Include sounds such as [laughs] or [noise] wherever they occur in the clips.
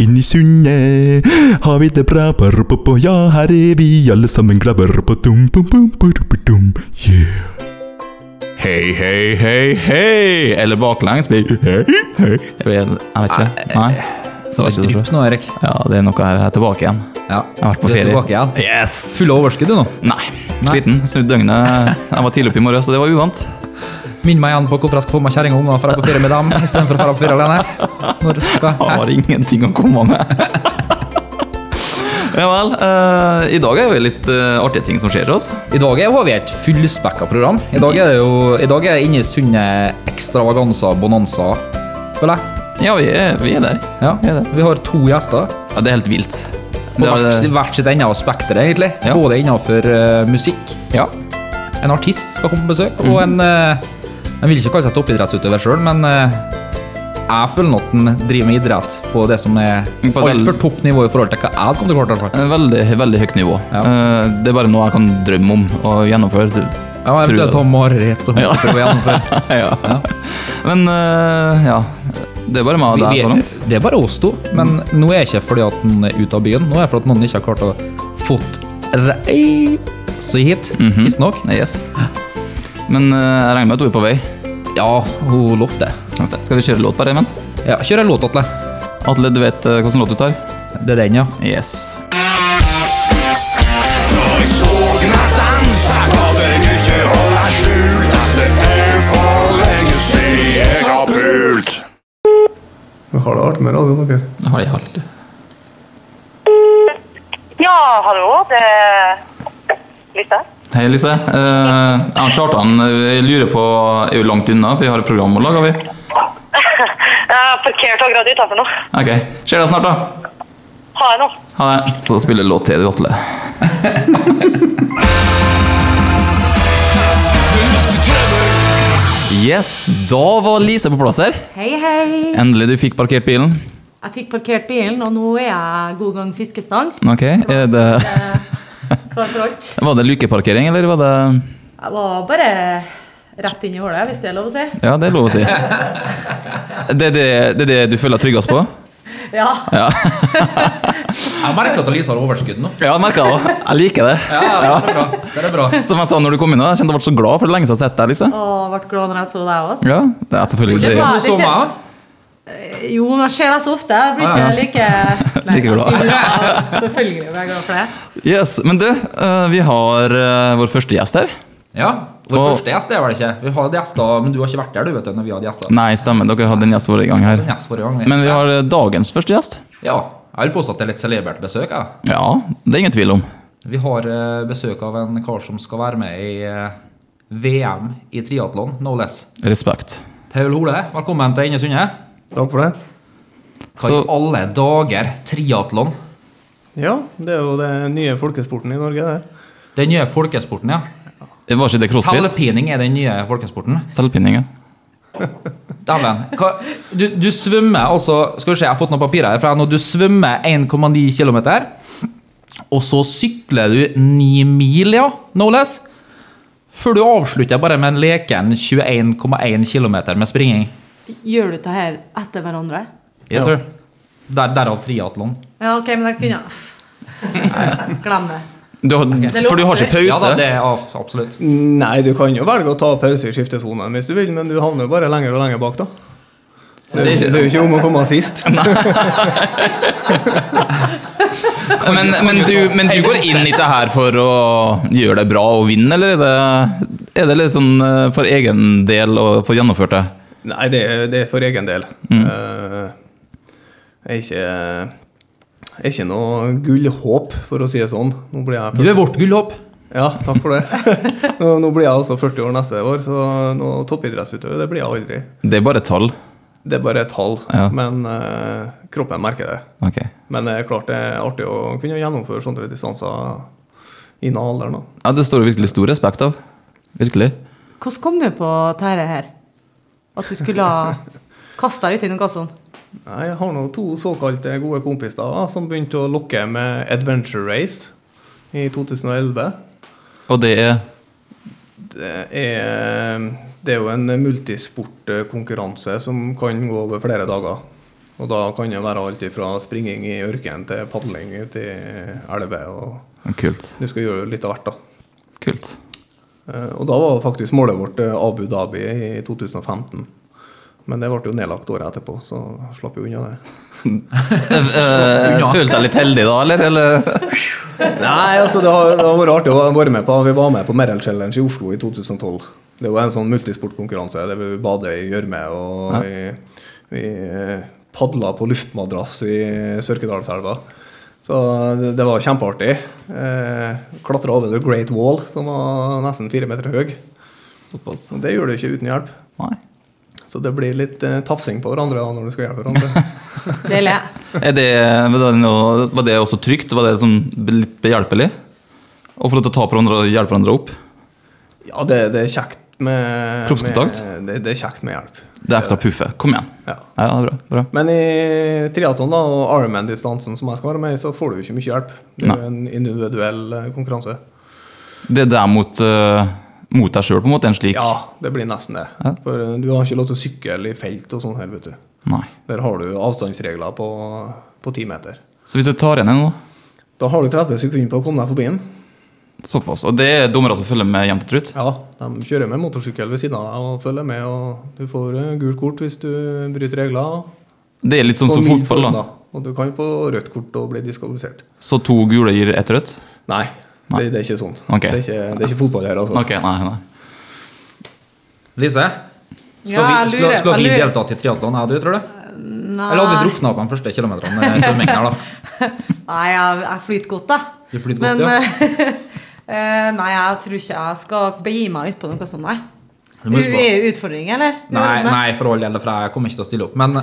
Inn i sundet har vi det bra, ja, her er vi alle sammen glade. Yeah. Hei, hei, hei, hei! Eller baklengs blir hei, hei. Jeg vet, jeg vet ikke. Nei. Det var ikke så Dypt nå, Erik. Ja, det er noe her. Jeg er tilbake igjen. Ja. Jeg har vært på Du er ferie. tilbake igjen. Yes! Full av overskudd, du nå. Nei. Sliten. Snudd døgnet. Jeg var tidlig oppe i morges, så det var uvant. Minn meg igjen på hvorfor jeg skal få meg kjerring og unger for på ferie med dem istedenfor å dra på ferie alene. Når Jeg har ingenting å komme med. Ja vel. Uh, I dag er jo litt uh, artige ting som skjer til oss. I dag har vi et fullspekka program. I dag er det jo I dag er det inne i sunne ekstravaganza bonanza, føler jeg. Ja, vi er, vi er der. Ja. Vi er der. Vi har to gjester Ja, det er helt vilt. på Det er, hvert, hvert sitt ende av spekteret, egentlig. Ja. Både innenfor uh, musikk ja. En artist skal komme på besøk, og en Jeg vil ikke kalle seg toppidrettsutøver sjøl, men eh, jeg føler at han driver med idrett på det som er På altfor topp nivå i forhold til hva jeg kom til å klare. Eh, Veldig, veldig høyt nivå. Ja. Eh, Det er bare noe jeg kan drømme om å gjennomføre. Ja, Tror eventuelt ha mareritt og Ja. prøve å gjennomføre. [laughs] ja. Men eh, ja. Det er bare meg og deg så langt. det er bare oss to, men nå er det ikke fordi at han er ute av byen. Nå er det fordi at noen ikke har klart å fått reise hit, Mm -hmm. Tidsnok. Yes. Men eh, jeg regner med at hun er på vei. Ja, hun lovte. Skal vi kjøre låt bare imens? Ja, kjør en låt, Atle. Atle, du vet eh, hvilken låt du tar? Det er den, ja. Yes. Jeg har pult. Vi har det vært med radio, dere. Det har jeg hatt. Ja, hallo, det er Lise. Hei, Lise. Eh, Kjartan jeg lurer på Er jo langt unna, for vi har et program å lage, vi. [laughs] Jeg har parkert akkurat utenfor nå. Ok. Ser deg snart, da. Ha det nå. Ha det. Så spiller låt til, du, Atle. Yes, da var Lise på plass her. Hei, hei. Endelig du fikk parkert bilen. Jeg fikk parkert bilen, og nå er jeg god gang fiskestang. Ok, er det, Klar for alt. [laughs] Var det lukeparkering, eller var det Jeg var bare rett inn i hullet, hvis det er lov å si. Ja, det er lov å si. [laughs] Det er det, det, er det du føler deg tryggest på? [laughs] Ja. Ja, Jeg merker at Lise har overskudd nå. ja jeg merker det. Jeg liker det. Ja, det er bra. Det er bra. Som jeg sa når du kom inn, jeg kjente jeg ble så glad, for det er lenge siden jeg har sett deg, Lise. jeg ble glad når jeg så deg også. Ja, det er selvfølgelig Det det. var- det, så meg. Jo, når jeg ser deg så ofte, jeg blir ikke Ah, like [laughs] Like glad. [laughs] Selvfølgelig blir jeg glad for det. Yes, Men du, eh, vi har eh, vår første gjest her. Ja. Vår Og- første gjest er vel ikke Vi har gjester, men du har ikke vært der, du, vet du, når vi hadde gjester. Nei, stemmer, dere hadde en gjest forrige gang her. Forrige gang. Men vi har eh, dagens første gjest. Ja. Jeg vil påstå at det er litt celebert besøk. Ja. Ja, det er ingen tvil om. Vi har besøk av en kar som skal være med i VM i triatlon, no less. Respekt. Paul Hole, velkommen til Inne Sunde. Takk for det. Hva i alle dager triatlon? Ja, det er jo den nye folkesporten i Norge, det. Den nye folkesporten, ja. Var ikke det crossfit? Selvpining er den nye folkesporten. Selvpining, ja. [laughs] Dæven. Du, du svømmer altså Skal vi se, jeg har fått noen papirer herfra. når du svømmer 1,9 km, og så sykler du 9 mil, ja, no less. Før du avslutter bare med en leken 21,1 km med springing. Gjør du det her etter hverandre? Yes, sir. Der, derav triatlon. Ja, ok, men jeg kunne Glem det. Du har, okay. for du har ikke Ja pause? da, det er absolutt. Nei, du kan jo velge å ta pause i skiftesonen hvis du vil, men du havner jo bare lenger og lenger bak, da. Det, Det er ikke- det er jo ikke om å komme sist. [laughs] [laughs] men, men, du, men du går inn i det her for å gjøre det bra og vinne, eller er det, er det eh, for egen del å få gjennomført det? Nei, det det er for egen del. Mm. jeg er ikke jeg er ikke noe gullhåp, for å si det sånn. Nå blir jeg Du er vårt gullhåp. Ja, takk for det. [laughs] nå, nå blir jeg altså 40 år neste år, så noe toppidrettsutøver det blir jeg aldri. Det er bare tall. Det er bare tall, Ja. men uh, kroppen merker det. Okay. Men det er klart det er artig å kunne gjennomføre sånne distanser innen alderen. da. Ja, det står det virkelig stor respekt av. Virkelig. Hvordan kom du på dette her? At du skulle ha kasta deg uti noen sånt? Nei, Jeg har nå to såkalte gode kompiser da, som begynte å lokke med Adventure Race i 2011. Og det er Det er Det er jo en multisportkonkurranse som kan gå over flere dager. Og da kan det være alt fra springing i ørkenen til padling ute i elver. Kult. du skal gjøre litt av hvert, da. Kult. Eh, Og da var faktisk målet vårt eh, Abu Dhabi i 2015. Men det ble jo nedlagt året etterpå, så slapp vi unna det. Uh, følte deg litt heldig da, eller? eller? Nei, altså det har, det har vært artig å være med på. Vi var med på Merrell Challenge i Oslo i 2012. Det var en sånn multisportkonkurranse der vi bader i gjørme og vi, vi eh, padla på luftmadrass i Sørkedalselva. Så det, det var kjempeartig. Eh, Klatra over The Great Wall, som var nesten fire meter høy. Såpass. Og det gjør du ikke uten hjelp. Nei. Så det blir litt eh, tafsing på hverandre da, når du skal hjelpe hverandre. [laughs] [laughs] Er det, var, det noe, var det også trygt? Var det sånn litt behjelpelig? Å få lov til å ta på hverandre og hjelpe hverandre opp? Ja, det, det er kjekt med Kroppskontakt? med- Det, det er kjekt med hjelp. Det er ekstra puffet. Kom igjen. Ja. Ja, bra. bra. Men i triatlon og Ironman-distansen som jeg skal være med i, så får du ikke mye hjelp. Det er Nei. en individuell eh, konkurranse. Det er der mot, uh, mot deg sjøl, på en måte? En slik? Ja, det blir nesten det. Ja. For eh, du har ikke lov til å sykle i felt og sånn her, vet du. Nei. Der har du avstandsregler på, på 10 meter. Så hvis du tar igjen en nå, Da har du 30 sekunder på å komme deg forbi den. Såpass. Og det er dommere som følger med hjem til trutt? Ja, de kjører med motorsykkel ved siden av deg og følger med, og du får eh, gult kort hvis du bryter regler. Det er litt sånn som fotball, da. Og du kan få rødt kort og bli diskvalifisert. Så to gule gir ett rødt? Nei, Nei. Det, det er ikke sånn. Okay. Det, er ikke, det er ikke fotball her, altså. Okay, nei, nei. Lise, skal Ja, vi, skal, skal jeg vi lurer. delta til triatlon, og du, tror du? Nei, Eller hadde vi drukna på de første kilometerne her, da? [laughs] Nei, jeg, jeg flyter godt, da. Du flyter Men godt, ja. [laughs] eh, Nei, jeg tror ikke jeg skal begi meg ut på noe sånt, nei. Du Du er jo utfordring, eller? Nei, nei, for all del, for jeg kommer ikke til å stille opp. Men,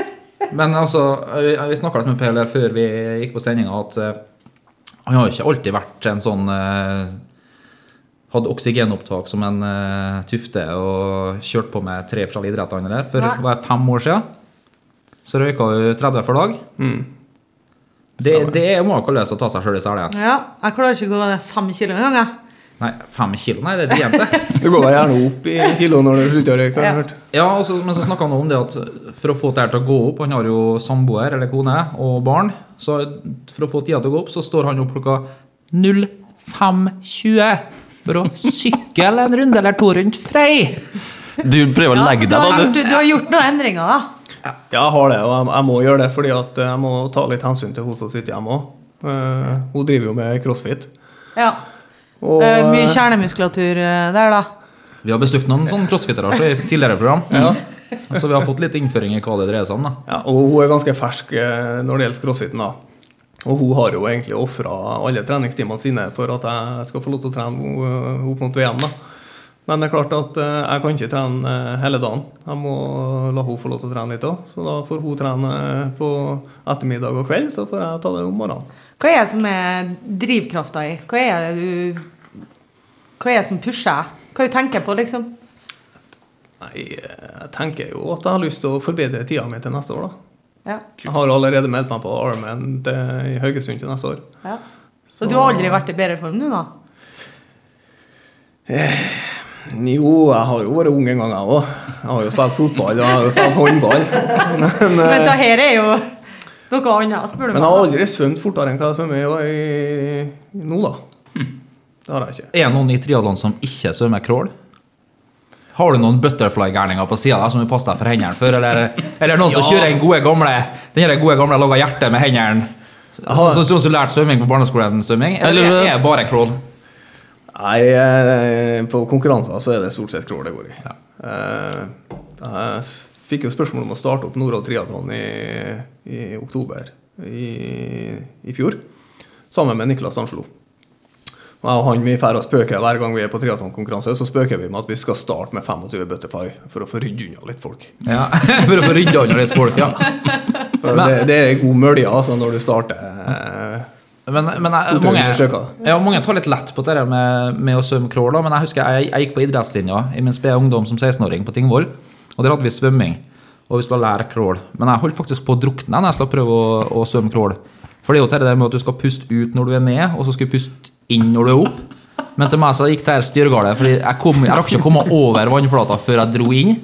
[laughs] men altså, vi, vi snakka litt med Per før vi gikk på sendinga, at eh, han har jo ikke alltid vært en sånn uh, Hadde oksygenopptak som en uh, tufte og kjørt på med tre forskjellige idretter. For det var fem år siden så røyka hun 30 for dag. Mm. Det, det må makeløst å ta seg sjøl i selen. Ja, jeg klarer ikke å gå ned fem kilo engang, jeg. Nei, fem kilo? Nei, det er det jente. [laughs] Du går deg gjerne opp i kilo når du slutter å røyke. har jeg Ja. hørt. Ja, også, men så snakka han om det at for å få det her til å gå opp Han har jo samboer eller kone og barn. Så for å få tida til å gå opp, så står han opp klokka 05.20 for å sykle en runde eller to rundt Frei. Du prøver å legge deg, da, du. du har gjort noen endringer, da. Ja, jeg har det, og jeg, jeg må gjøre det fordi at jeg må ta litt hensyn til hun som sitter hjemme òg. hun driver jo med crossfit. Ja. Og, Eh, mye kjernemuskulatur eh, der, da. Vi har besøkt noen sånne crossfittere i tidligere program. Ja. Så vi har fått litt innføring i hva det dreier seg om. da. ja, og hun er ganske fersk eh, når det gjelder crossfiten. da. Og hun har jo egentlig ofra alle treningstimene sine for at jeg skal få lov til å trene henne opp mot VM. da. Men det er klart at eh, jeg kan ikke trene eh, hele dagen. Jeg må la hun få lov til å trene litt òg. Så da får hun trene eh, på ettermiddag og kveld, så får jeg ta det om morgenen. Hva er det som er drivkrafta i? Hva er det du Hva er det som pusher deg? Hva du tenker på, liksom? Nei, eh, jeg tenker jo at jeg har lyst til å forbedre tida mi til neste år, da. Ja. Jeg har allerede meldt meg på Arman i Haugesund til neste år. ja. Så du har aldri vært i bedre form nå, da? Jo, jeg har jo vært ung en gang, jeg òg. Jeg har jo spilt fotball og jeg har jo spilt håndball. Men, [laughs] Men eh, det her er jo noe annet, spør du meg. men jeg har aldri svømt fortere enn hva jeg svømmer i, nå, da. Det har jeg ikke. Er det noen i triatlon som ikke svømmer crawl? Har du noen butterfly-gærninger på sida som vil passe deg for hendene for? Eller, eller noen som kjører den gode gamle Den gode gamle laga hjertet med hendene? Sånn som du lærte svømming på barneskolen? svømming Eller Eller- er det bare crawl? Nei, eh, på konkurranser så er det stort sett crawl det går i. Ja. Jeg fikk jo spørsmål om å starte opp Norad Triatlon i, i oktober i, i fjor, sammen med Niklas Stanslo. Jeg og han vi færre spøker hver gang vi er på triatlonkonkurranse, så spøker vi med at vi skal starte med 25 butterfly for å få rydde unna litt folk. Ja, [laughs] For å få rydda unna litt folk, ja. Det, det er god mølje altså, når du starter. Eh, Men, men jeg, mange, ja, mange tar litt lett på det med, med å svømme crawl. Men jeg husker jeg, jeg gikk på idrettslinja i min spede ungdom som 16-åring på Tingvoll. Og der hadde vi svømming. Og vi skulle lære crawl. Men jeg holdt faktisk på å drukne når jeg skulle prøve å, å svømme crawl. For det er jo det der med at du skal puste ut når du er ned, og så skal du puste inn når du er opp. Men til meg så gikk det her styrgale, fordi jeg, kom, jeg rakk ikke å komme over vannflata før jeg dro inn.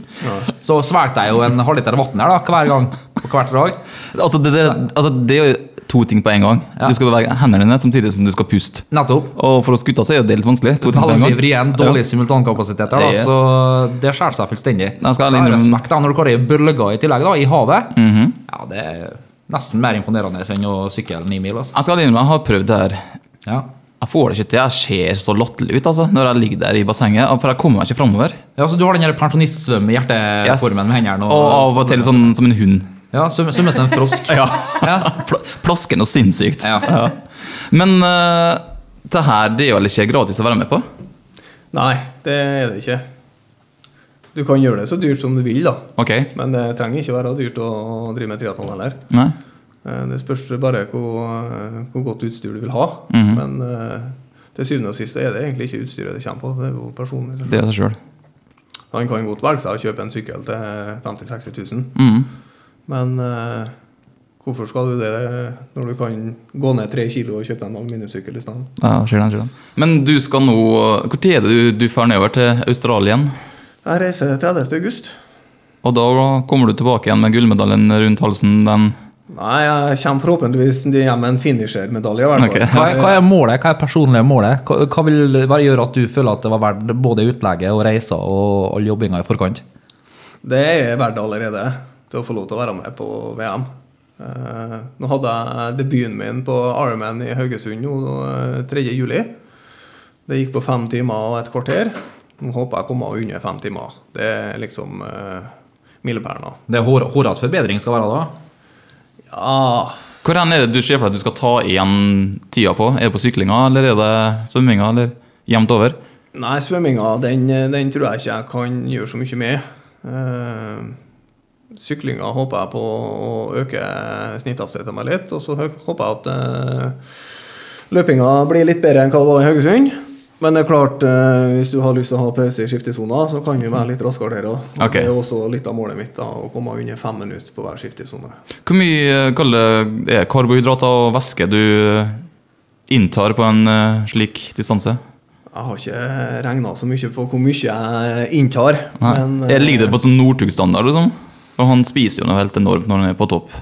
Så svelgte jeg jo en halvliter vann her da, hver gang på hvert dag. Altså, det, det, altså, det to ting på en gang. Ja. Du skal bevege hendene dine samtidig som du skal puste. Nettopp. Og for oss gutter så er det litt vanskelig. To ting på en gang. igjen, dårlig simultankapasitet her, da, Yes. så det skjærer seg fullstendig. Jeg skal Så respekt da, når du klarer bølger bølge i tillegg da, i havet. Mhm. Ja, det er nesten mer imponerende enn å sykle ni mil. Altså. Jeg skal innrømme, jeg har prøvd det her. Ja. Jeg får det ikke til. Jeg ser så latterlig ut altså, når jeg ligger der i bassenget. For jeg kommer meg ikke framover. ja, så du har den her pensjonistsvøm i hjerteformen med hendene. Og av og til sånn som en hund. Ja, som, som en frosk. [laughs] ja. Ja. Pl plasken og sinnssykt. Ja. Men uh, det her det er vel ikke gratis å være med på? Nei, det er det ikke. Du kan gjøre det så dyrt som du vil, da. Okay. Men det trenger ikke være dyrt å drive med triatlon heller. Nei. Eh, Det spørs bare hvor, eh, hvor godt utstyr du vil ha. Mhm. Men uh, til syvende og sist er det egentlig ikke utstyret det kommer på. Det er jo personen. Det er det selv. Han kan godt velge seg å kjøpe en sykkel til 50 000-60 000. Mm. Men eh, hvorfor skal du det når du kan gå ned tre kilo og kjøpe en aluminiumssykkel i stedet? Ja, ser den, ser den. Men du skal nå Når er det du, du drar nedover til Australia? Jeg reiser 30. august. Og da kommer du tilbake igjen med gullmedaljen rundt halsen den Nei, jeg kommer forhåpentligvis hjem med en finisher-medalje. i hvert fall. Ok. Hva, hva er målet? Hva er personlige målet? Hva, hva vil gjøre at du føler at det var verdt både utlegget og reiser og all jobbinga i forkant? Det er verdt allerede til å få lov til å være med på VM. Eh, nå hadde jeg debuten min på Ironman i Haugesund nå, eh, 3. juli. Det gikk på fem timer og et kvarter. Nå håper jeg å komme under fem timer. Det er liksom uh, milepælen. Det er hår- hårete forbedring skal være da? Ja Hvor er det du ser for deg at du skal ta igjen tida på? Er det på syklinga, eller er det svømminga, eller jevnt over? Nei, svømminga den, den tror jeg ikke jeg kan gjøre så mye med. Eh, syklinga håper jeg på å øke snitthastigheten meg litt. Og så håper jeg at eh, løpinga blir litt bedre enn hva det var i Haugesund. Men det er klart, eh, hvis du har lyst til å ha pause i skiftesona, så kan vi være litt raskere der òg. Okay. Det er også litt av målet mitt, da, å komme under fem minutter på hver skiftesone. Hvor mye det, er karbohydrater og væske du inntar på en eh, slik distanse? Jeg har ikke regna så mye på hvor mye jeg inntar. Men, Jeg eh, ligger det på sånn Northug-standard, liksom? Og han spiser jo noe helt enormt når han er på topp.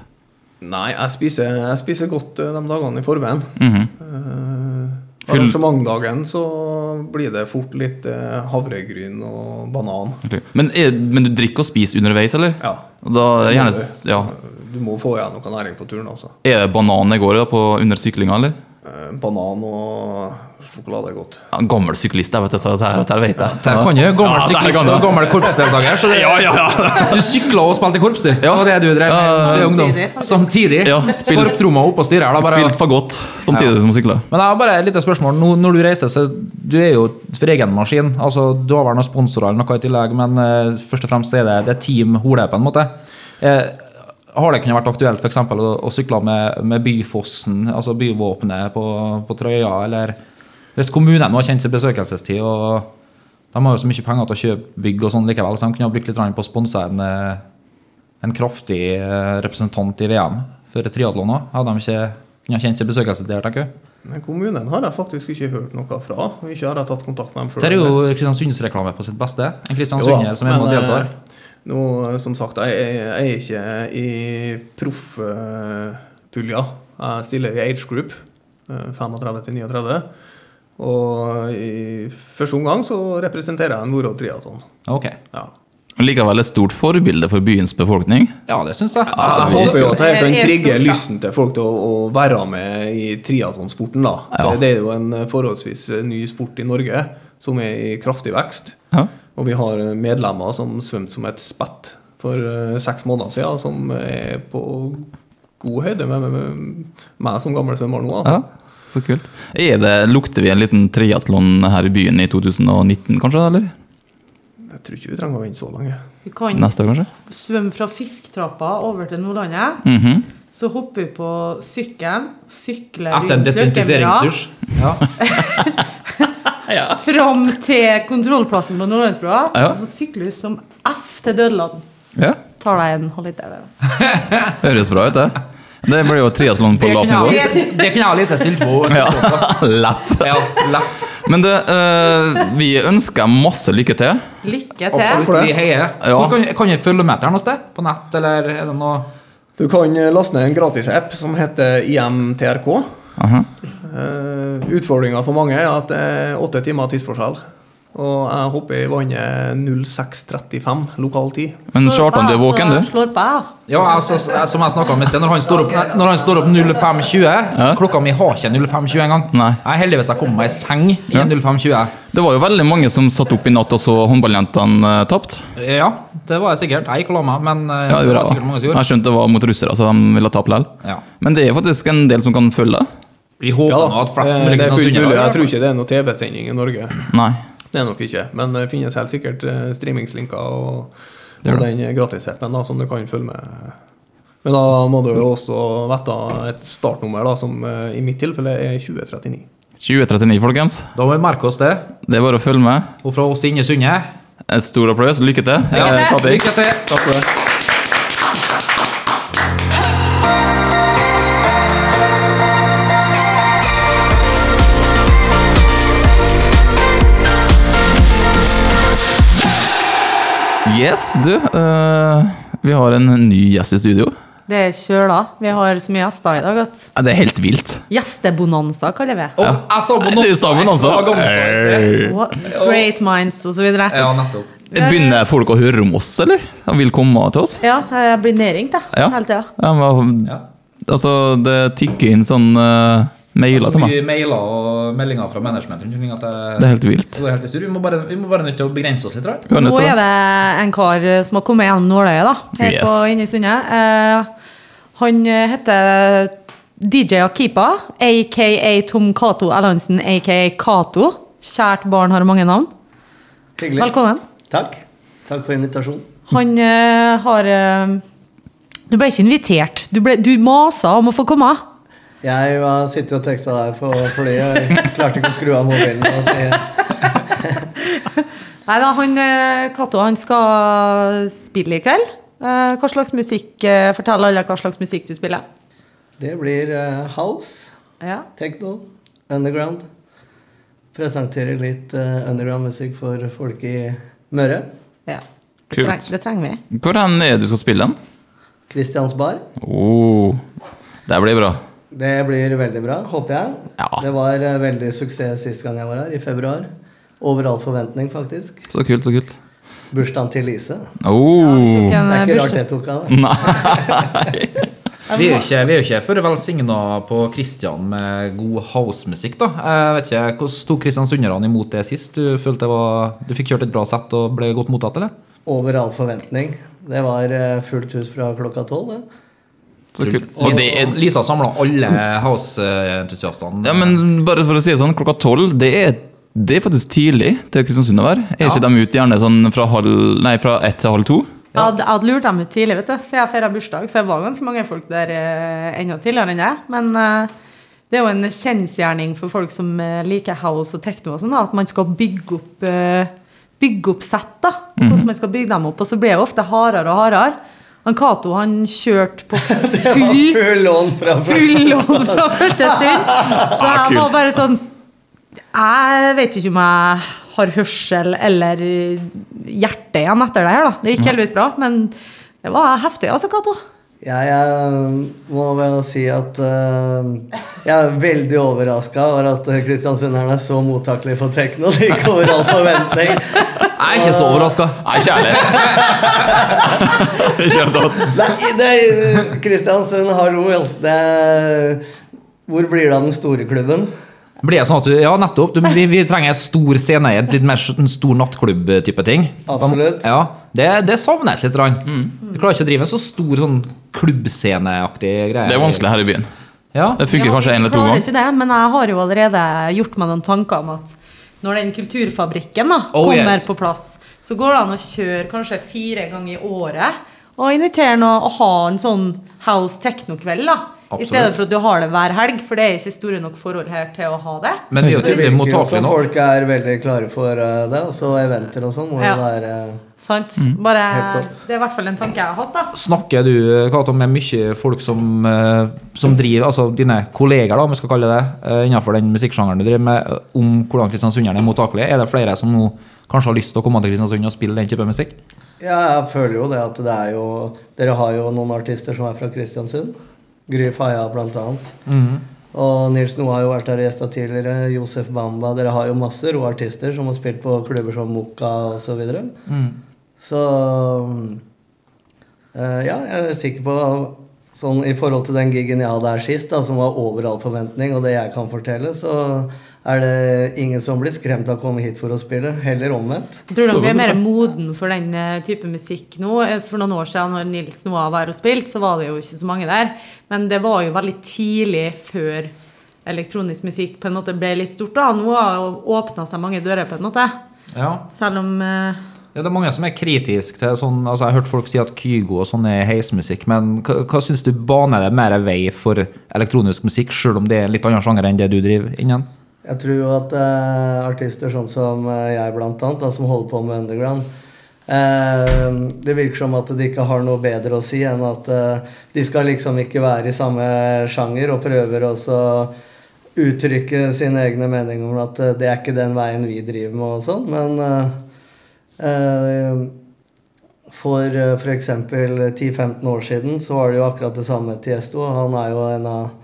Nei, jeg spiser, jeg spiser godt eh, de dagene i forveien. Mm -hmm. uh, Arrangementdagen så blir det fort litt eh, havregryn og banan. Okay. Men, er, men du drikker og spiser underveis, eller? Ja. Da er gjerne, ja. Du må få igjen noe næring på turen, altså. Er det banan i går da, på, under syklinga, eller? Eh, banan og sjokolade er godt. Ja, gammel syklist, jeg vet det, så dette, vet jeg. Der kan jo gammel Ja, syklist og gammel korpsdeltaker. Så det, Du sykla og spilte korps, du. Det var det du drev med Ja, ungdom. samtidig. Samtidig. Ja, spill- Skorptromma opp og styrer her. da, bare- Spilt for godt samtidig som sykla. Men jeg har bare et lite spørsmål. Nå, når du reiser, så du er jo for egen maskin. Altså, du har vel noen sponsorer eller noe i tillegg, men uh, først og fremst er det, det er Team Hole, på en måte. Eh, har det kunnet vært aktuelt eksempel, å, å sykle med, med Byfossen, altså byvåpenet på, på trøya, eller hvis kommunen har kjent seg besøkelsestid, og de har jo så mye penger til å kjøpe bygg og sånn likevel, så de kunne ha brukt litt på å sponse en, eh, en kraftig eh, representant i VM for triatlon òg. Hadde de ikke kunnet kjent seg besøkelsestid, tenker du? Men kommunen har jeg faktisk ikke hørt noe fra. Ikke har jeg tatt kontakt med dem sjøl. Det er jo Kristiansundsreklame på sitt beste. En kristiansunder som er med og deltar. Nå, eh, som sagt, jeg, er ikke i proffpulja. Jeg stiller i age group, eh, 35 til 39. Og i første omgang så representerer jeg Norodd triatlon. Ok. Ja. Likevel et stort forbilde for byens befolkning. Ja, det syns jeg. Jeg Altså, håper jo at jeg kan trigge lysten til folk til å, å være med i triatlonsporten. da. Ja. Det, det er jo en forholdsvis ny sport i Norge som er i kraftig vekst. Ja. Og vi har medlemmer som svømte som et spett for eh, seks måneder siden, som er på god høyde med, meg som gammel svømmer nå. Altså. Ja, så kult. Er det, lukter vi en liten triatlon her i byen i 2019, kanskje? eller? Jeg tror ikke vi trenger å vente så lenge. Vi kan Neste svømme fra Fisktrappa over til Nordlandet. Mhm. Så hopper vi på sykkelen, sykler Etter en desinfiseringsdusj. [laughs] Ja. [laughs] fram til kontrollplassen på Nordlandsbrua. Ja. Og så sykler vi som F til Dødeland. Ja, Tar deg en halvliter der. [laughs] høres bra ut, det. Det blir jo triatlon på lavt nivå. det kunne jeg Alice stilt på. [laughs] Ja, lett. Ja, lett. Men det, uh, vi ønsker masse lykke til. Lykke til. Absolutt. Vi heier. Ja. Kan, kan jeg følge med til noe sted? På nett, eller er det noe Du kan eh, laste ned en gratis-app som heter IMTRK. Aha. Uh, Utfordringa for mange er at det er åtte timer tidsforskjell. Og jeg hopper i vannet 06.35 lokal tid. Men Kjartan, du er våken, du? Slår på, ja. Ja, altså, som jeg snakka om i sted, når han står opp, når han står opp 05.20 Klokka mi har ikke 05.20 engang. Jeg er heldigvis jeg kommer meg i seng i Ja. 05.20. Det var jo veldig mange som satt opp i natt og så håndballjentene uh, tapt. Ja, det var jeg sikkert. Jeg gikk og la meg, men uh, Ja, det var sikkert mange som gjorde. Jeg skjønte det var mot russere, så de ville tape likevel. Ja. Men det er faktisk en del som kan følge det. Vi håper Ja, nå at flest mulig kan sunne kristiansundere mulig. gjør Jeg tror ikke det er noe TV-sending i Norge. Nei. Det er nok ikke. Men det finnes helt sikkert eh, streamingslinker og, Det og den gratis-appen som du kan følge med. Men da må du jo også vite et startnummer, da, som eh, i mitt tilfelle er 2039. 2039, folkens. Da må vi merke oss det. Det er bare å følge med. Og fra oss inne i Sunne Et stor applaus. Lykke til. Lykke til. Lykke til! Takk for det. Yes, du. Uh, vi har en ny gjest i studio. Det er kjøla. Vi har så mye gjester i dag at Ja, Det er helt vilt. Gjestebonanza, kaller vi det. Å, jeg så sa Bonanza. Og Great minds og så videre. Ja, nettopp. Begynner folk å høre om oss, eller? De vil komme til oss? Ja, jeg blir nedringt, jeg. Ja. Hele tida. Ja, men, altså, det tikker inn sånn eh, mailer til meg. mye mailer og meldinger fra management rundt omkring at det, Det er helt vilt. det går helt i. Vi må bare, vi må bare nødt til å begrense oss litt, jeg. Er nødt Nå er det. en kar som har kommet gjennom nåløyet, da. Her Yes. på Inne i Sunde. Eh, han heter DJ Akipa, aka Tom Cato Ellansen, aka Cato. Kjært barn har mange navn. Hyggelig. Velkommen. Takk. Takk for invitasjonen. Han eh, har eh, Du ble ikke invitert. Du, ble, du masa om å få komme. Jeg var sittet og teksta deg på flyet. Jeg klarte ikke å skru av mobilen. og si- [laughs] Nei da, han eh, Cato han skal spille i kveld. Eh, hva slags musikk eh, Fortell alle hva slags musikk du spiller. Det blir house, Ja. techno, underground. Presenterer litt underground-musikk for folk i Møre. ja. Det, Kult. treng, det trenger vi. Hvor er det du skal spille den? Christiansbar. Oh, det blir bra. Det blir veldig bra, håper jeg. Ja. Det var eh, veldig suksess sist gang jeg var her, i februar. Over all forventning, faktisk. Så kult, så kult. Bursdagen til Lise. Oh. Ja, Det er eh, ikke rart det jeg tok av det. Nei. [laughs] Vi er jo ikke, vi er jo ikke for velsigna på Kristian med god housemusikk, da. Jeg vet ikke, Hvordan tok kristiansunderne imot det sist? Du følte det var, du fikk kjørt et bra sett og ble godt mottatt, eller? Over all forventning. Det var eh, fullt hus fra klokka tolv. det. Og det er Lisa samla alle house-entusiastene. Ja, men bare for å si det sånn, klokka tolv, det er, det er faktisk tidlig til Kristiansund å være. Er Ja. ikke de ute gjerne sånn fra, halv, nei, fra ett til halv to? Jeg hadde, jeg hadde lurt dem ut tidlig, vet du. Så jeg feira bursdag, så det var ganske mange folk der eh, enda tidligere enn jeg. Men eh, det er jo en kjensgjerning for folk som eh, liker house og tekno og sånn, at man skal bygge opp eh, Bygge opp sett, da. Hvordan man skal bygge dem opp. Og så blir det ofte hardere og hardere. Han Cato han kjørte på [laughs] full Full lån fra fra første stund. Så [laughs] jeg var bare sånn Jeg vet ikke om jeg har hørsel eller hjerte igjen etter det her, da. Det gikk heldigvis bra, men det var heftig, altså, Cato. Jeg, jeg må vel si at uh, jeg er veldig overraska over at kristiansunderne er så mottakelige for tekno. Det gikk over all forventning. Jeg er ikke så overraska. Nei, ikke [laughs] Kjærlighet. Nei, det er Kristiansund, har altså, Det er, hvor blir det av den store klubben? Blir det sånn at du, ja, nettopp. Du, vi, vi trenger en stor scene i en litt mer en stor nattklubb-type ting. Absolutt. Ja, det, det savner jeg litt. grann. Du klarer ikke å drive en så stor sånn klubbsceneaktig greie. Det er vanskelig her i byen. Ja. Det funker Ja, kanskje én en eller to ganger. ikke det, men jeg har jo allerede gjort meg noen tanker om at når den kulturfabrikken da, Oh, kommer yes. på plass, så går det an å kjøre kanskje fire ganger i året og invitere noe og ha en sånn house techno-kveld. da. I stedet for at du har det hver helg, for det er ikke store nok forhold her til å ha det. Men vi er jo tydelig virker mottakelige nå. folk er veldig klare for eh, det. Så eventer og sånn må Ja. være Sant? Bare, Helt topp. det er i hvert fall en tanke jeg har hatt, da. Snakker du Kato, med mye folk som, eh, som driver, altså dine kolleger, da, om vi skal kalle det eh, innenfor den musikksjangeren du driver med, om hvordan kristiansunderne er mottakelige? Er det flere som nå kanskje har lyst til å komme til Kristiansund og spille den type musikk? Ja, jeg føler jo det at det er jo Dere har jo noen artister som er fra Kristiansund. Gry Faya blant annet. Og Nils Noe har jo vært her og gjesta tidligere. Josef Bamba. Dere har jo masse rå artister som har spilt på klubber som Mokka osv. Så, videre. så eh, ja, jeg er sikker på Sånn I forhold til den gigen jeg hadde her sist, da, som var over all forventning, og det jeg kan fortelle, så er det ingen som blir skremt av å komme hit for å spille. Heller omvendt. Jeg tror du vi er mer moden for den eh, type musikk nå. Eh, For noen år siden når Nils Noah var og spilte, så var det jo ikke så mange der. Men det var jo veldig tidlig før elektronisk musikk på en måte ble litt stort. da. Nå har åpna seg mange dører, på en måte. Ja. Selv om eh, Ja, det er mange som er kritiske til sånn altså Jeg har hørt folk si at Kygo og sånn er heismusikk, men hva, hva syns du baner det mer vei for elektronisk musikk, sjøl om det er litt annen sjanger enn det du driver innen? Jeg tror jo at eh, artister sånn som eh, jeg, blant annet, da, som holder på med underground eh, Det virker som at de ikke har noe bedre å si enn at eh, de skal liksom ikke være i samme sjanger, og prøver også uttrykke sine egne meninger om at eh, det er ikke den veien vi driver med og sånn, men eh, for f.eks. 10-15 år siden så var det jo akkurat det samme Tiesto. Han er jo en av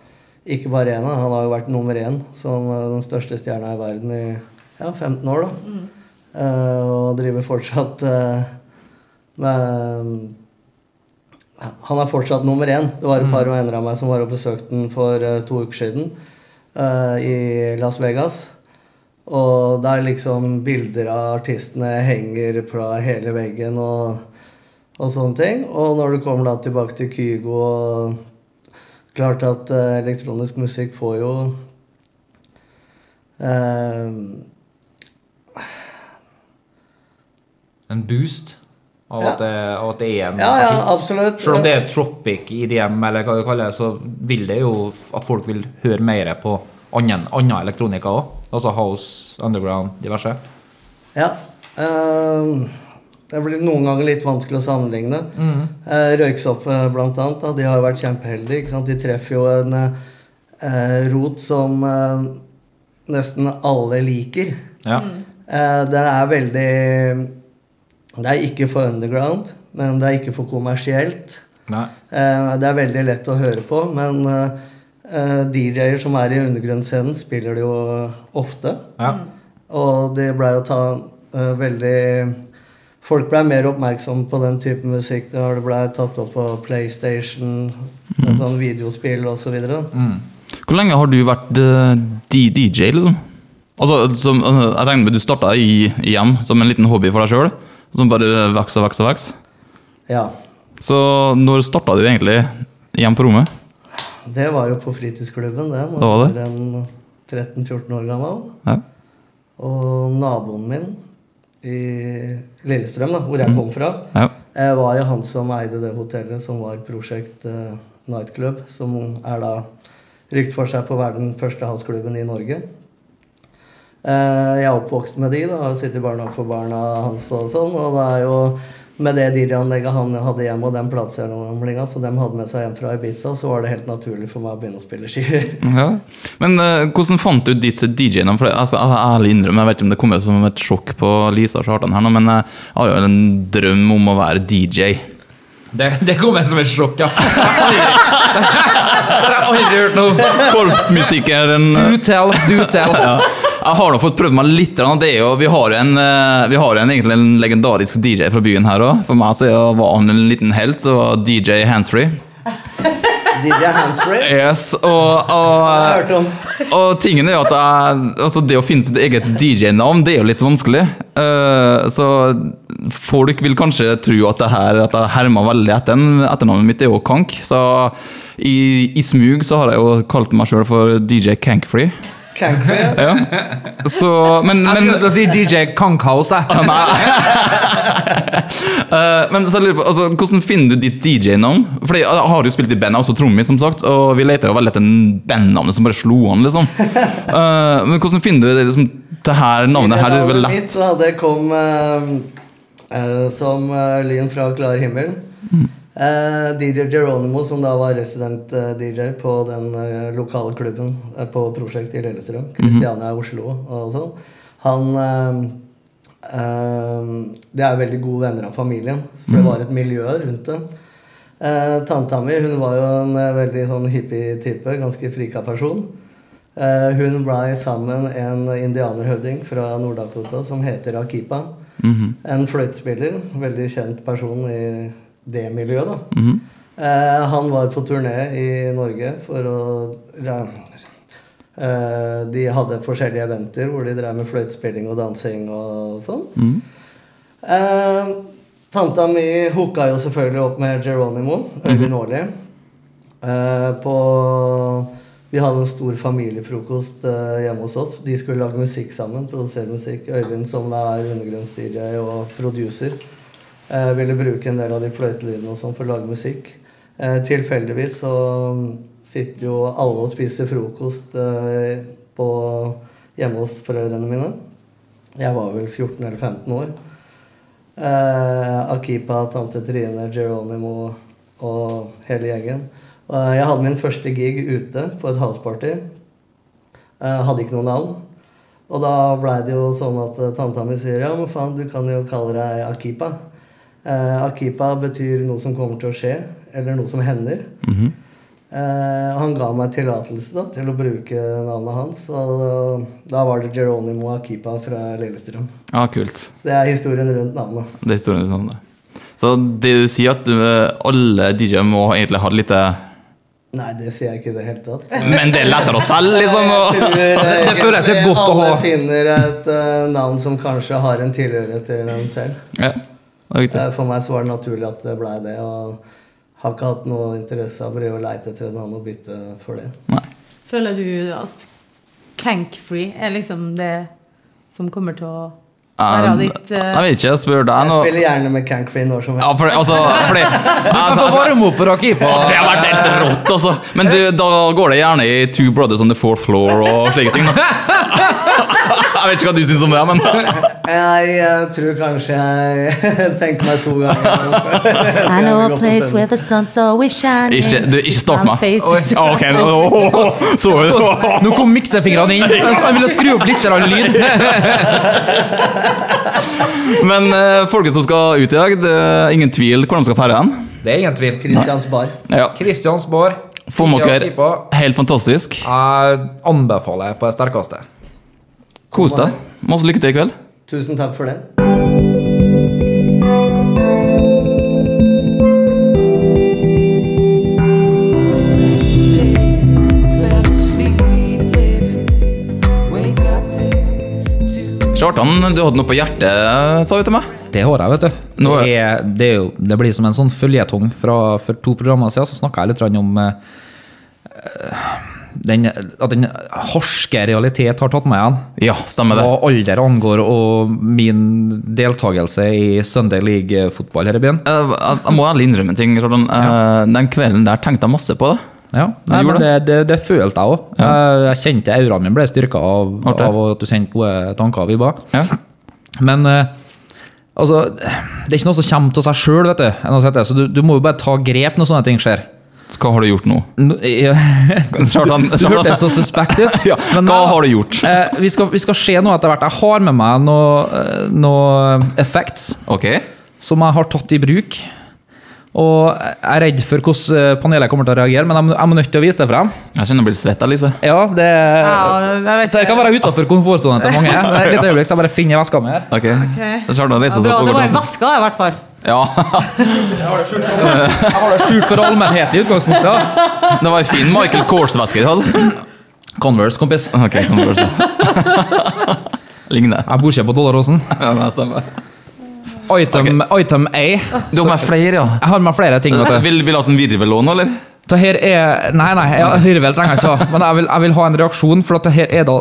ikke bare én, han har jo vært nummer én som eh, den største stjerna i verden i ja, 15 år, da. Eh, og driver fortsatt uh, med Han er fortsatt nummer én. Det var et par venner av meg som var og besøkte den for to uker siden i Las Vegas. Og der liksom bilder av artistene henger fra hele veggen og, og sånne ting. Og når du kommer da tilbake til Kygo og Klart at eh, elektronisk musikk får jo eh, En boost av Ja. at, det, av at det er en Ja, ja, artist? Selv om det er tropic IDM, eller hva du kaller det, så vil det jo at folk vil høre mer på annen, annen elektronika òg. Altså house, underground, diverse. Ja. eh, det blir noen ganger litt vanskelig å sammenligne. Eh, Røyksopp eh, blant annet, da, de har jo vært kjempeheldige. Ikke sant? De treffer jo en eh, rot som eh, nesten alle liker. Ja. Eh, den er veldig Det er ikke for underground, men det er ikke for kommersielt. Eh, det er veldig lett å høre på, men DJ-er som er i undergrunnsscenen, spiller det jo ofte. Ja. Og det blei jo ta eh, veldig Folk blei mer oppmerksomme på den type musikk når det blei tatt opp på PlayStation, en sånn videospill osv. Hvor lenge har du vært uh, DJ, liksom? Altså, som, eh, jeg regner med du starta i, i hjem som en liten hobby for deg sjøl, som bare vokser og vokser og vokser. Ja. Så når starta du egentlig hjem på rommet? Det var jo på fritidsklubben, det. Da var det? var 13-14 år gammel. Ja. Og naboen min i Lillestrøm, da, hvor jeg kom fra, Ja. var jo han som eide det hotellet som var Prosjekt eh, Nightclub, som er da rykt for seg for å være den første houseklubben i Norge. Eh, jeg er oppvokst med de, da, har sittet i barnehage for barna hans og sånn, og det er jo med det DJ-anlegget han hadde hjemme, og den platesamlinga som de hadde med seg hjem fra Ibiza, så var det helt naturlig for meg å begynne å spille skiver. [laughs] Ja. Men uh, hvordan fant du ditt DJ-navn? For altså, jeg skal ærlig innrømme, jeg vet ikke om det kommer som et sjokk på Lisa Chartan her nå, men eh, jeg har jo en drøm om å være DJ. Det, det kom jeg som et sjokk, ja. [laughs] Det har [laughs] jeg aldri hørt noe. Korpsmusikeren eh, Do tell, do tell. ja. Jeg har nå fått prøvd meg litt. jo, vi har en, eh, vi har en, egentlig en legendarisk DJ fra byen her òg. For meg så var han en liten helt, så var DJ Handsfree. [laughs] DJ Handsfree. Yes, og, og, hørt og tingen er jo at jeg, altså det å finne sitt eget DJ-navn, det er jo litt vanskelig. Eh, så folk vil kanskje tro at det her At jeg hermer veldig etter den. Etternavnet mitt er jo Kank, så i, i smug så har jeg jo kalt meg sjøl for DJ Kankfree. Cankfree. [laughs] Ja. Så, men, Jeg skulle si DJ Kankhaus, jeg. uh, [laughs] men så lurer på, altså, hvordan finner du ditt DJ-navn? Fordi jeg har jo spilt i band, også trommis, som sagt, og vi leter jo veldig etter bandnavnet som bare slo an, liksom. Uh, men hvordan finner du det, liksom, det her navnet her? Det er vel navnet lett. mitt så hadde jeg kom uh, som lyn fra klar himmel. Eh, DJ Geronimo, som da var resident-DJ på den eh, lokale klubben eh, på Prosjekt i Lillestrøm, Kristiania i Oslo og sånn, han eh, eh, Det er veldig gode venner av familien, for det var et miljø rundt det. Eh, Tanta mi hun var jo en eh, veldig sånn hippie-type, ganske frika person. Eh, hun blei sammen en indianerhøvding fra Nord-Dakota som heter Akipa. En fløytespiller, veldig kjent person i det miljøet. da. eh, han var på turné i Norge for å eh, De hadde forskjellige eventer hvor de drev med fløytespilling og dansing og sånn. Eh, tanta mi hooka jo selvfølgelig opp med Geronimo, Øyvind Aarli. Eh, på Vi hadde en stor familiefrokost eh, hjemme hos oss. De skulle lage musikk sammen. Produsere musikk. Øyvind, som da er undergrunns-DJ og producer, eh, ville bruke en del av de fløytelydene og sånn for å lage musikk. Eh, tilfeldigvis så sitter jo alle og spiser frokost eh, på, hjemme hos foreldrene mine. Jeg var vel 14 eller 15 år. Akipa, tante Trine, Geronimo og hele gjengen. Jeg hadde min første gig ute på et houseparty. Hadde ikke noe navn. Og da blei det jo sånn at tanta mi sier ja, men faen, du kan jo kalle deg Akipa. Eh, Akipa betyr noe som kommer til å skje, eller noe som hender. Eh, han ga meg tillatelse til å bruke navnet hans, og da, var det Geronimo Akipa fra Lillestrøm. Ja, kult. Det er historien rundt navnet. Det er historien rundt navnet. Så det du sier at du, eh, alle DJ-er må egentlig ha et lite Nei, det sier jeg ikke i det hele tatt. [laughs] Men det er lettere å selge, liksom. Og... tror, [laughs] det føles litt godt å alle finner et uh, navn som kanskje har en tilhørighet til en selv. Ja, Eh, for meg så var det naturlig at det blei det. Og har ikke hatt noe interesse av å prøve å leite etter en annen og bytte for det. Nei. Føler du at Cankfree er liksom det som kommer til å være Um, ditt eh, jeg vet ikke, jeg spør deg Jeg spiller gjerne med Cankfree når som Ja, helst. for, altså, [laughs] fordi, altså, Altså, få varme opp for Akipa. det har vært helt rått, altså. Men du, da går det gjerne i Two Brothers on the Fourth Floor og slike ting. da. [laughs] Jeg vet ikke hva du syns om det, men [laughs] Jeg jeg, tror kanskje jeg tenker meg to ganger. [laughs] I know a place where the sun's always shining. Ikke, du, ikke start meg. Faces. oh, nå [laughs] så Nå kom miksefingrene inn. Jeg ville skru opp litt lyd. Men uh, folket som skal ut i dag, det er ingen tvil hvor de skal ferde hen. Det er ingen tvil. Kristiansborg. Ja. Kristiansborg. Få med dere helt fantastisk. Jeg anbefaler på det sterkeste. Kos deg. Masse lykke til i kveld. Tusen takk for det. Kjartan, du hadde noe på hjertet, sa du til meg? Det har jeg, vet du. Nå Det, er, det, er jo, det blir som en sånn føljetong for to programmer siden. Så snakka jeg litt om eh, den, at den harske realitet har tatt meg igjen. Ja, stemmer det. Hva alder angår og min deltakelse i Sunday League-fotball her i byen. Eh, Jeg jeg må ærlig innrømme en ting. Eh, Den kvelden der tenkte jeg masse på det. Ja, nei, men det, det, det følte jeg òg. Jeg kjente auraen min ble styrka av, av at du sendte gode tanker og vibber. Ja. Men eh, altså, det er ikke noe som kommer til seg sjøl, du, du må jo bare ta grep når sånne ting skjer. Hva har du gjort nå? Nå- ja. Kjartan, [laughs] Du hørtes så suspekt ut. [laughs] Ja, Men, hva eh, har du gjort? Eh, vi, skal, vi skal se noe etter hvert. Jeg har med meg noe, eh, noe effects okay. som jeg har tatt i bruk. Og jeg er redd for hvordan eh, panelet kommer til å reagere, men jeg, må- jeg må nødt til å vise det frem. Jeg kjenner jeg blir svett, Elise. Ja, det, Ja, det kan være utafor komfortsonen til mange. Det er Et lite øyeblikk, så jeg bare finner veska mi her. Okay. Okay. Opp det var en vaska i hvert fall. Ja, Jeg har det skjult for allmennheten i utgangspunktet. Ja. det var en fin Michael Kors-veske du hadde. Converse, kompis. Ok, Converse. Ligner. Jeg bor ikke på Dollaråsen. Ja, det stemmer. Item, item A. Du har med flere, ja. Jeg har med flere ting. vet du. Vil, vil du ha sånn virvel òg nå, eller? Det her er Nei, nei, jeg, virvel trenger jeg ikke ha. Men jeg vil, jeg vil ha en reaksjon, for at det her er da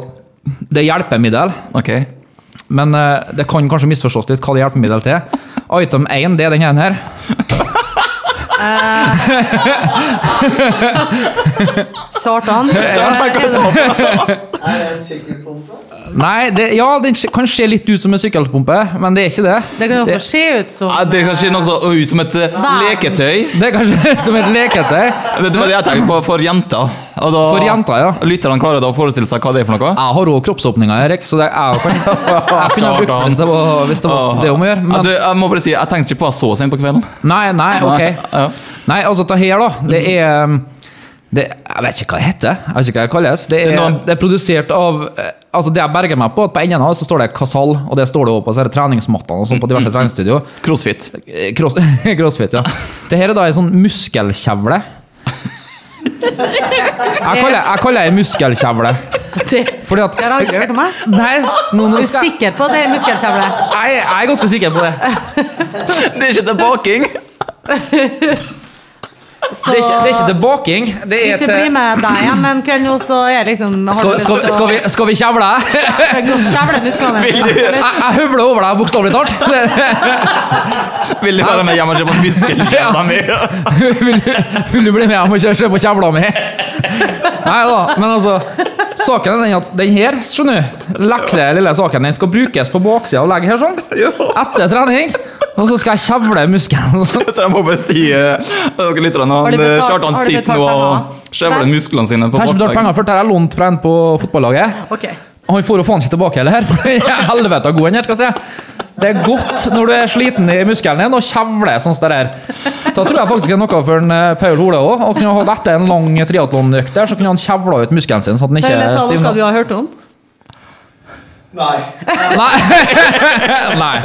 Det er hjelpemiddel. Ok. Men eh, det kan kanskje misforstås litt hva det hjelper hjelpemiddel til. Item 1, det er den ene her. [laughs] Kjartan. [laughs] Er det en sykkelpumpe? Nei, det, ja, den kan se litt ut som en sykkelpumpe, men det er ikke det. Det kan også se ut som Ja, det kan se noe så ut som et eh, leketøy. Det er kanskje [laughs] som et leketøy. Det var det jeg tenkte på for jenter. Og da, For jenter, ja. Lytterne klarer da å forestille seg hva det er for noe? Jeg har òg kroppsåpninger, Erik, så det jeg kan, [laughs] jeg kunne ha brukt det hvis det var, hvis det, var det om å gjøre. Ja, Men, du, jeg må bare si, jeg tenkte ikke på det så sent på kvelden. nei, nei, [laughs] ok. Ja. Nei, altså, det her, da, det er um, det, Jeg vet ikke hva det heter. Jeg vet ikke hva det kalles. Det Det er er, det er produsert av eh, Altså, det jeg berger meg på, at på enden av det så står det Casal, og det står det også på Så er det treningsmattene og sånn på diverse treningsstudio. Crossfit. Eh, Cross, [laughs] crossfit, ja. Det her er da en sånn muskelkjevle. Jeg kaller, jeg kaller det muskelkjevle. Fordi at Jeg har aldri hørt om det. Nei, nå, Er nå du skal sikker på at det er muskelkjevle? jeg, jeg er ganske sikker på det. Det er ikke til baking! [laughs] Så Det er ikke, det er ikke til baking. Det er hvis jeg blir med deg hjem en kveld nå, så er liksom skal, til vi, skal vi kjevle? [laughs] Det er godt kjevle musklene. Jeg, jeg høvler over deg, bokstavelig talt. [laughs] Vil du være med hjem og se på muskelkjevla mi? [laughs] vil, du, vil du bli med hjem og se på kjevla mi? Nei da, men altså Saken er den at den her, skjønner du, lekre lille saken, den skal brukes på baksida av legget her, sånn. Etter trening. Og så skal jeg kjevle muskelen. Så jeg må bare si eh, dere litt han, Har du betalt- Kjartan sitter nå og skjevler musklene sine på Jeg har ikke betalt penger for dette er jeg lånt fra en på fotballaget. Okay. Han får jo faen ikke tilbake heller, for er helvete god han her, skal jeg si. Det er godt når du er sliten i muskelen din, og kjevler sånn som det der. Da tror jeg faktisk det er noe for en eh, Paul Hole òg. Etter en lang triatlonøkt så kunne han kjevla ut muskelen sin, sånn at den ikke jeg ta noe stivner. du har hørt om? Nei. Nei. [laughs] Nei.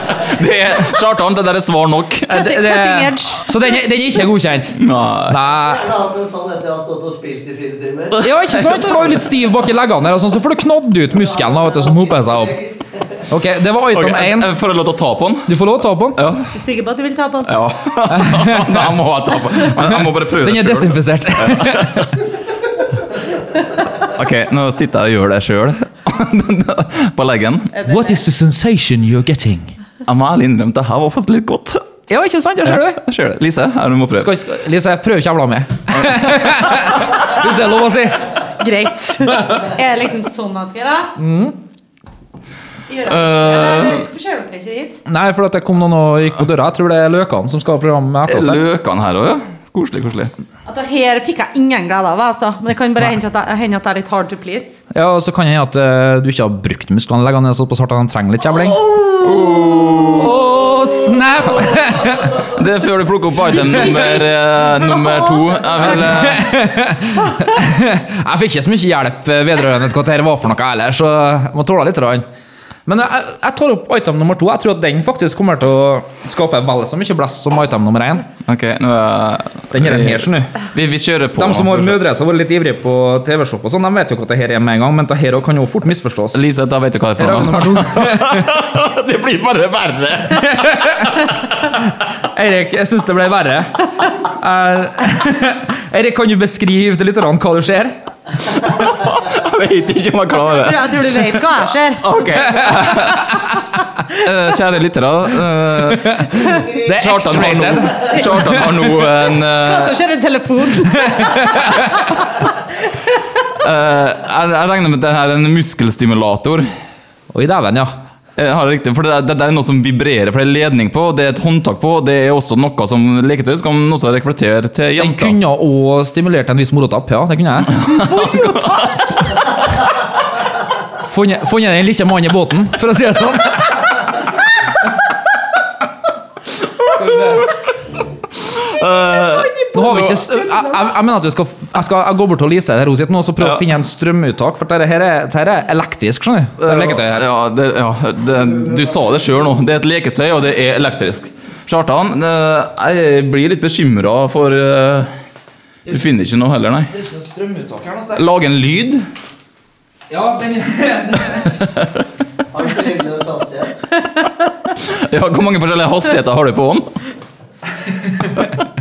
Det er, Kjartan, det der er svar nok. Det, det, Cutting edge. så den, er- den er ikke godkjent? Nei. Nei. Jeg har hatt en sånn etter jeg har stått og spilt i fire timer. Ja, ikke sant? For du er litt stiv bak i leggene, der, og sånn, så får du knadd ut muskelen da, vet du, som hoper seg opp. Ok, Det var Ok, item 1. jeg Får jeg lov til å ta på den? Du får lov til å ta på den. Ja. Er du sikker på at du vil ta på den? ja. [laughs] Nei, jeg må ta på den. Men jeg må bare prøve Den er det selv. desinfisert. [laughs] Ok, nå sitter jeg og gjør det sjøl. [laughs] på leggen. What is the sensation you're getting? Jeg må ærlig innrømme det her var faktisk litt godt. Ja, ikke sant? Jeg ser det. Ja, ser det. Lise, her du må prøve. Skal, skal- Lise, prøv kjevla mi. [laughs] Hvis det er lov å si. Greit. Er det liksom sånn jeg skal gjøre? Mm. Gjør ser dere ikke hit? Nei, for det kom noen og gikk på døra. Jeg tror det er Løkene som skal ha programmet etter oss. Løkan Løkene her også, ja. Koselig, koselig. At det her fikk jeg ingen glede av, altså. Men det kan bare hende at, jeg- hende at det er litt hard to please. Ja, og så kan det hende at eh, du ikke har brukt musklene leggene ned såpass hardt at de trenger litt kjevling. Oh, snap! Det er før du plukker opp item nummer, eh, nummer to. Jeg vil eh, Jeg fikk ikke så mye hjelp eh, vedrørende hva dette var for noe heller, så jeg må tåle litt. grann. Men jeg, jeg tar opp item nummer to. Jeg tror at den faktisk kommer til å skape vel så mye blest som item nummer én. Ok, nå er Den her, her skjønner du. Vi, vi kjører på. De som har mødre som har vært litt ivrige på TV-shop, og sånn, de vet jo hva det her er med en gang, men det her kan jo fort misforstås. Lise, da vet du hva det er på for noe. [laughs] Det blir bare verre. [laughs] Eirik, jeg syns det ble verre. Eh, [laughs] Eirik, kan du beskrive til lytterne hva du ser? Jeg vet ikke om jeg Jeg klarer det. jeg tror du vet hva jeg ser. [laughs] Ok. Uh, kjære lyttere. Uh, Det er Kjartan har nå. Kjartan har nå en eh, som skjer en telefon. [laughs] eh, jeg, jeg regner med at det her er en muskelstimulator. Oi, dæven, ja. Jeg har det riktig, for det, er, det er noe som vibrerer, for det er ledning på, det er et håndtak på, det er også noe som leketøy som kan også rekruttere til Den kunne òg stimulert en viss morotapp, ja. Det kunne jeg. [laughs] Funnet den lille mannen i båten, for å si det sånn. Vi ikke jeg, jeg, jeg mener at vi skal, jeg skal jeg går bort til Lise der hun sitter nå, og så ja. å finne en strømuttak, for dette her er, dette her er elektrisk, skjønner du. Det er leketøy her. Ja, det, ja det, du sa det sjøl nå. Det er et leketøy, og det er elektrisk. Kjartan, eh, jeg blir litt bekymra for eh, Du finner ikke noe heller, nei. Det er ikke noe strømuttak her noe Lage en lyd? Ja, den [laughs] Har du ikke hastighet? Ja, Hvor mange forskjellige hastigheter har du på den?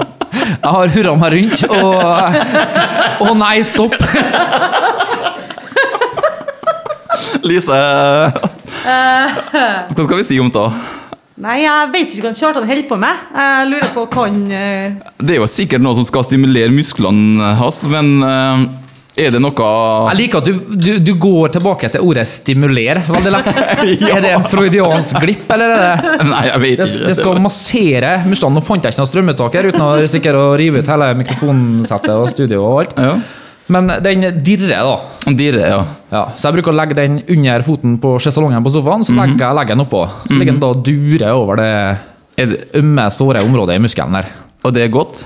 [laughs] Jeg har hurra meg rundt, og Å nei, stopp! Lise Hva skal vi si om det? Nei, jeg vet ikke hva Kjartan holder på med. Jeg lurer på hva han eh, Det er jo sikkert noe som skal stimulere musklene hans, men eh, er det noe Jeg liker at du, du, du går tilbake til ordet 'stimuler' veldig lett. [laughs] Er det en freudiansk glipp, eller er det [laughs] Nei, jeg vet det, ikke. det skal massere musklene. Nå fant jeg ikke noe strømuttak her, uten å risikere å rive ut hele mikrofonsettet og studio og alt. Ja. Men den dirrer, da. Dirre, ja. Ja, så jeg bruker å legge den under foten på sjesalongen på sofaen, så legger jeg legger den oppå. Så ligger den da durer over Er det, ømme, såre området i muskelen der. og det er godt?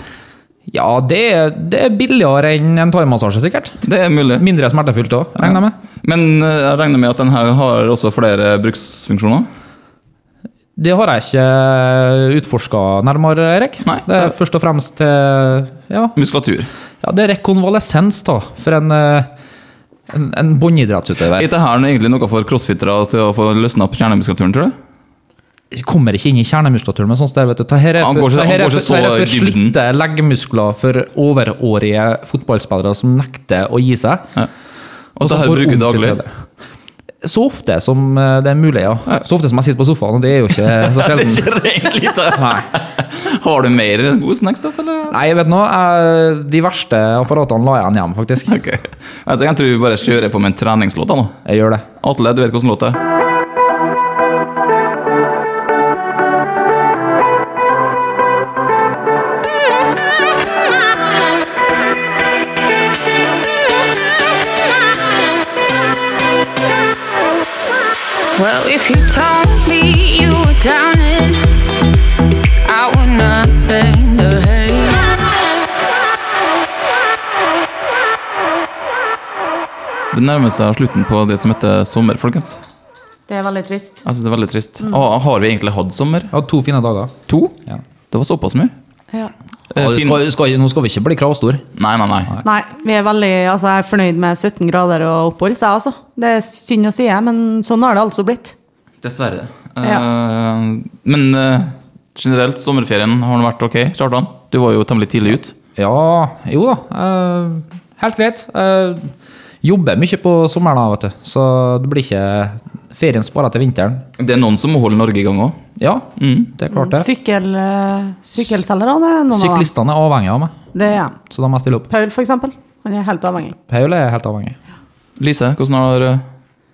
Ja, det, er- det er billigere enn en thaimassasje, sikkert. Det er mulig. Mindre smertefullt òg, regner jeg med. Men eh, jeg regner med at den her har også flere bruksfunksjoner? Det har jeg ikke utforska nærmere, Erik. Nei, det er det- først og fremst til ja, Muskulatur. ja, det er rekonvalesens da, for en, eh, en, en båndidrettsutøver. Er dette egentlig noe for crossfittere til å få løsna opp kjernemuskulaturen, tror du? Kommer ikke inn i kjernemuskulaturen men sånn sted, vet du. Det er Han går ikke- det her er går ikke her er for slitte leggmuskler for overårige fotballspillere som nekter å gi seg. Ja. Og dette det bruker daglig? Så ofte som eh, det er mulig, ja. Så ofte som jeg sitter på sofaen, og det er jo ikke [laughs] så sjelden. rent lite. [laughs] Har du mer gode snacks, da, eller? Nei, vet du noe, de verste apparatene la jeg igjen hjem, faktisk. Okay. Jeg tror- vi bare kjører på med en treningslåt nå. Jeg gjør det. Atle, du vet hvordan låt det er? Well, if you told me you were drowning, I would not lend a hand. Det nærmer seg slutten på det som heter sommer, folkens. Det er veldig trist. Jeg synes det er veldig trist. Ah, har vi egentlig hatt sommer? Jeg hadde to fine dager. To? Ja. Det var såpass mye? Ja. Eh, Ja, skal, skal, nå skal vi ikke bli kravstor. Nei, nei, nei. Nei, vi er veldig, altså jeg er fornøyd med 17 grader og opphold, så jeg altså. Det er synd å si, men sånn har det altså blitt. Dessverre. Eh, men uh, generelt, sommerferien har den vært ok? Kjartan, du var jo temmelig tidlig ut. Ja, jo da. Uh, helt greit. Jobber mye på sommeren, da, vet du. så det blir ikke ferien sparet til vinteren. Det er noen som må holde Norge i gang òg. Ja, Mm. det er klart det. Sykkel, eh, sykkelselgerne er. Syklistene er avhengig av meg, Det er han. så da må jeg stille opp. Paul, for eksempel. Han er helt avhengig. Paul er helt avhengig. Lise, hvordan har eh,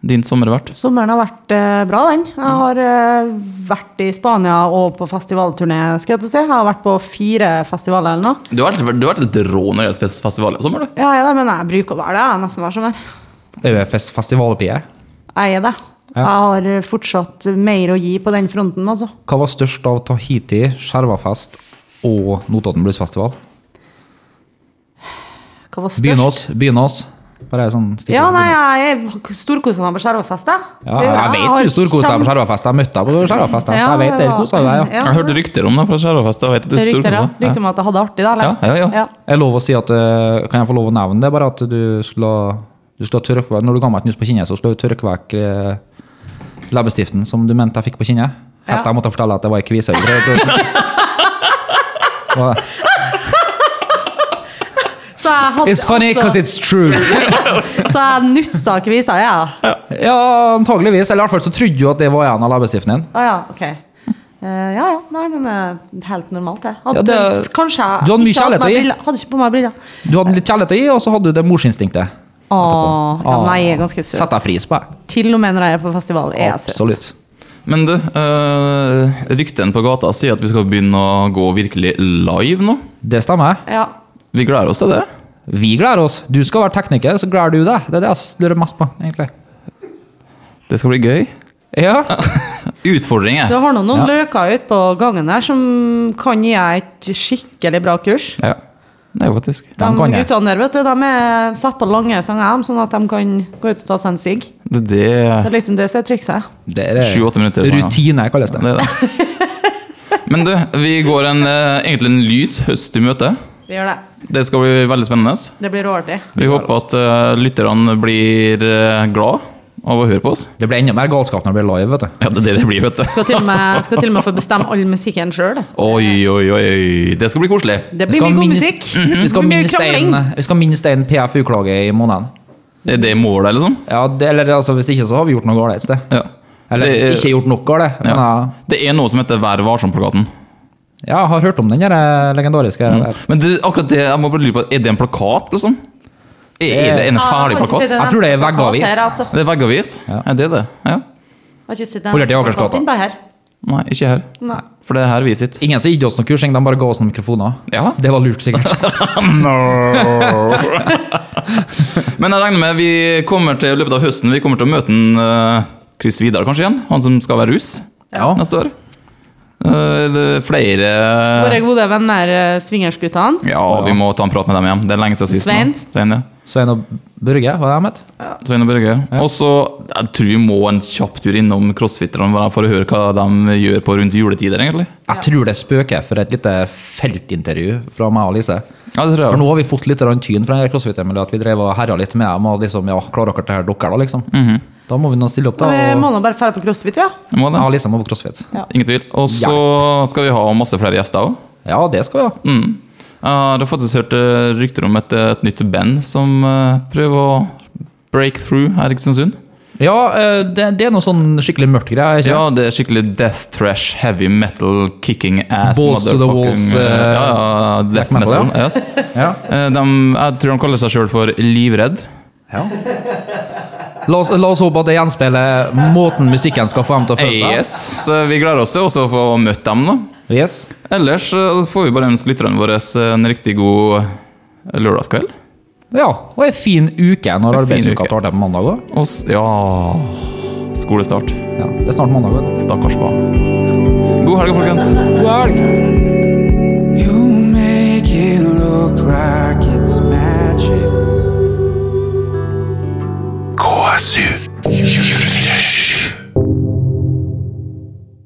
din sommer vært? Sommeren har vært eh, bra, den. Jeg har eh, vært i Spania og på festivalturné, skal jeg til å si. Jeg har vært på fire festivaler eller noe. Du har vært, du har vært litt rå når det gjelder fest- festival i sommer, du. Ja, jeg er det, men jeg bruker å være det, jeg, nesten hver sommer. Det er jo fest- festivaltid. Jeg er det. Ja. Jeg har fortsatt mer å gi på den fronten, altså. Hva var størst av Tahiti, Skjervafest og Notodden Bluesfestival? Hva var størst? Begynn oss, Bare sånn. Ja, nei, jeg storkosa meg på Skjervafest. Ja, jeg vet du storkosa deg på Skjervafest. Jeg møtte deg på Skjervafest, Ja, jeg vet det. Kosa deg, ja. Ja. Jeg hørte rykter om deg fra er rykter, ja. Rykter om at jeg hadde det artig, da, eller? Ja, ja, ja. Jeg lov å si at eh, Kan jeg få lov å nevne det? Bare at du skulle, du skulle tørke vekk Når du ga meg et nus på kinnet, så skulle du tørke vekk eh, leppestiften som du mente jeg fikk på kinnet. Helt til jeg måtte fortelle at det var ei kvisøy. Hva- Så jeg hadde It's funny because it's true. [laughs] Så jeg nussa kvisa, ja. Ja, antageligvis. Eller i hvert fall så trodde du at det var en av leppestiften din. Ah, ja, ok. Uh, ja ja, nei, men eh, helt normalt, det. Hadde, Ja, det- kanskje jeg Du hadde mye kjærlighet å gi. Hadde ikke på meg briller. Du hadde litt kjærlighet å gi, og så hadde du det morsinstinktet. Åh, ja, nei, jeg er ganske søt. Setter jeg pris på. jeg. Til og med når jeg er på festival, er jeg søt. Absolutt. Men du, øh, ryktene på gata sier at vi skal begynne å gå virkelig live nå. Det stemmer. Ja. Vi gleder oss til det. Vi gleder oss. Du skal være tekniker, så gleder du deg. Det er det jeg lurer mest på, egentlig. Det skal bli gøy. Ja. [laughs] Utfordringer. Du har nå noen Ja. løker ute på gangen der som kan gi deg et skikkelig bra kurs. Ja. Det er faktisk. De de kan guttene der, vet du, de er satt på lange sanger, sånn at de kan gå ut og ta seg en sigg. Det, Det er liksom det som er trikset. Det er minutter. sånn. Rutine, kalles det. det det. [laughs] Men du, vi går en, eh, egentlig en lys høst i møte. Vi gjør det. Det skal bli veldig spennende. Det blir råartig. Vi håper at uh, lytterne blir uh, glad av å høre på oss. Det blir enda mer galskap når det blir live, vet du. Ja, det er det det blir, vet du. Skal til og med, [laughs] skal til og med få bestemme all musikken sjøl. Oi, oi, oi. Det skal bli koselig. Det blir mye god musikk. Vi skal minst en, vi skal minst en PFU-klage i måneden. Er det målet, liksom? Ja, det, eller altså, Hvis ikke, så har vi gjort noe galt et sted. Ja. Eller Det er- ikke gjort noe galt. Ja. ja. Det er noe som heter Vær varsom-plakaten. Ja, jeg har hørt om den der eh, legendariske. Mm. Men det, akkurat det, jeg må bare lure på, er det en plakat, liksom? Er, det en farlig ferdig jeg plakat? Jeg tror det er veggavis. altså. Det er veggavis? Ja. Er det det? Ja. Har ikke sett den eneste Akersgata. her. Nei, ikke her. Nei. For det er her vi sitter. Ingen som gitt oss noe kursing, de bare ga oss noen mikrofoner. Ja. Det var lurt, sikkert. [laughs] [laughs] Men jeg regner med vi kommer til i løpet av høsten Vi kommer til å møte en, uh, Chris Vidar kanskje igjen. Han som skal være russ Ja. neste år. Eh, det er flere Våre gode venner er Swingersguttene. Ja, vi må ta en prat med dem igjen. Det er lenge siden sist. Svein. Svein, ja. Svein og Børge, var det de het? Svein og Børge. Og så jeg tror vi må en kjapp tur innom crossfitterne for å høre hva de gjør på rundt juletider, egentlig. Jeg tror det spøker for et lite feltintervju fra meg og Lise. Ja, det tror jeg. For nå har vi fått litt tyn fra crossfit-miljøet, at vi drev og herja litt med dem. Og liksom, ja, klarer dere det her dere, da, liksom? Mhm. Da må vi nå stille opp, da. Og... må nå bare dra på crossfit, ja. Må det. Ja, Lisa må på crossfit. Ingen tvil. Og så skal vi ha masse flere gjester òg. Ja, det skal vi ha. Mm. Jeg har faktisk hørt eh, rykter om et, et nytt band som eh, prøver å break through her i Kristiansund. Ja, eh, det, det er noe sånn skikkelig mørkt greier. ikke Ja, det er skikkelig death trash, heavy metal, kicking ass Balls to the walls, eh, Ja, ja, death metal. metal, ja. Yes. [laughs] Ja. Eh, de, jeg tror de kaller seg sjøl for Livredd. La, oss, la oss håpe at det gjenspeiler måten musikken skal få dem til å føle seg. Yes. Så vi gleder oss til også å få møtt dem, da. Yes. Ellers får vi bare ønske lytterne våre en riktig god lørdagskveld. Ja, og en fin uke når en arbeidsuka sånn starter på mandag òg. Ja Skolestart. Ja, Det er snart mandag. Vet. Stakkars barn. God helg, folkens. God helg. Look like it's magic. KSU.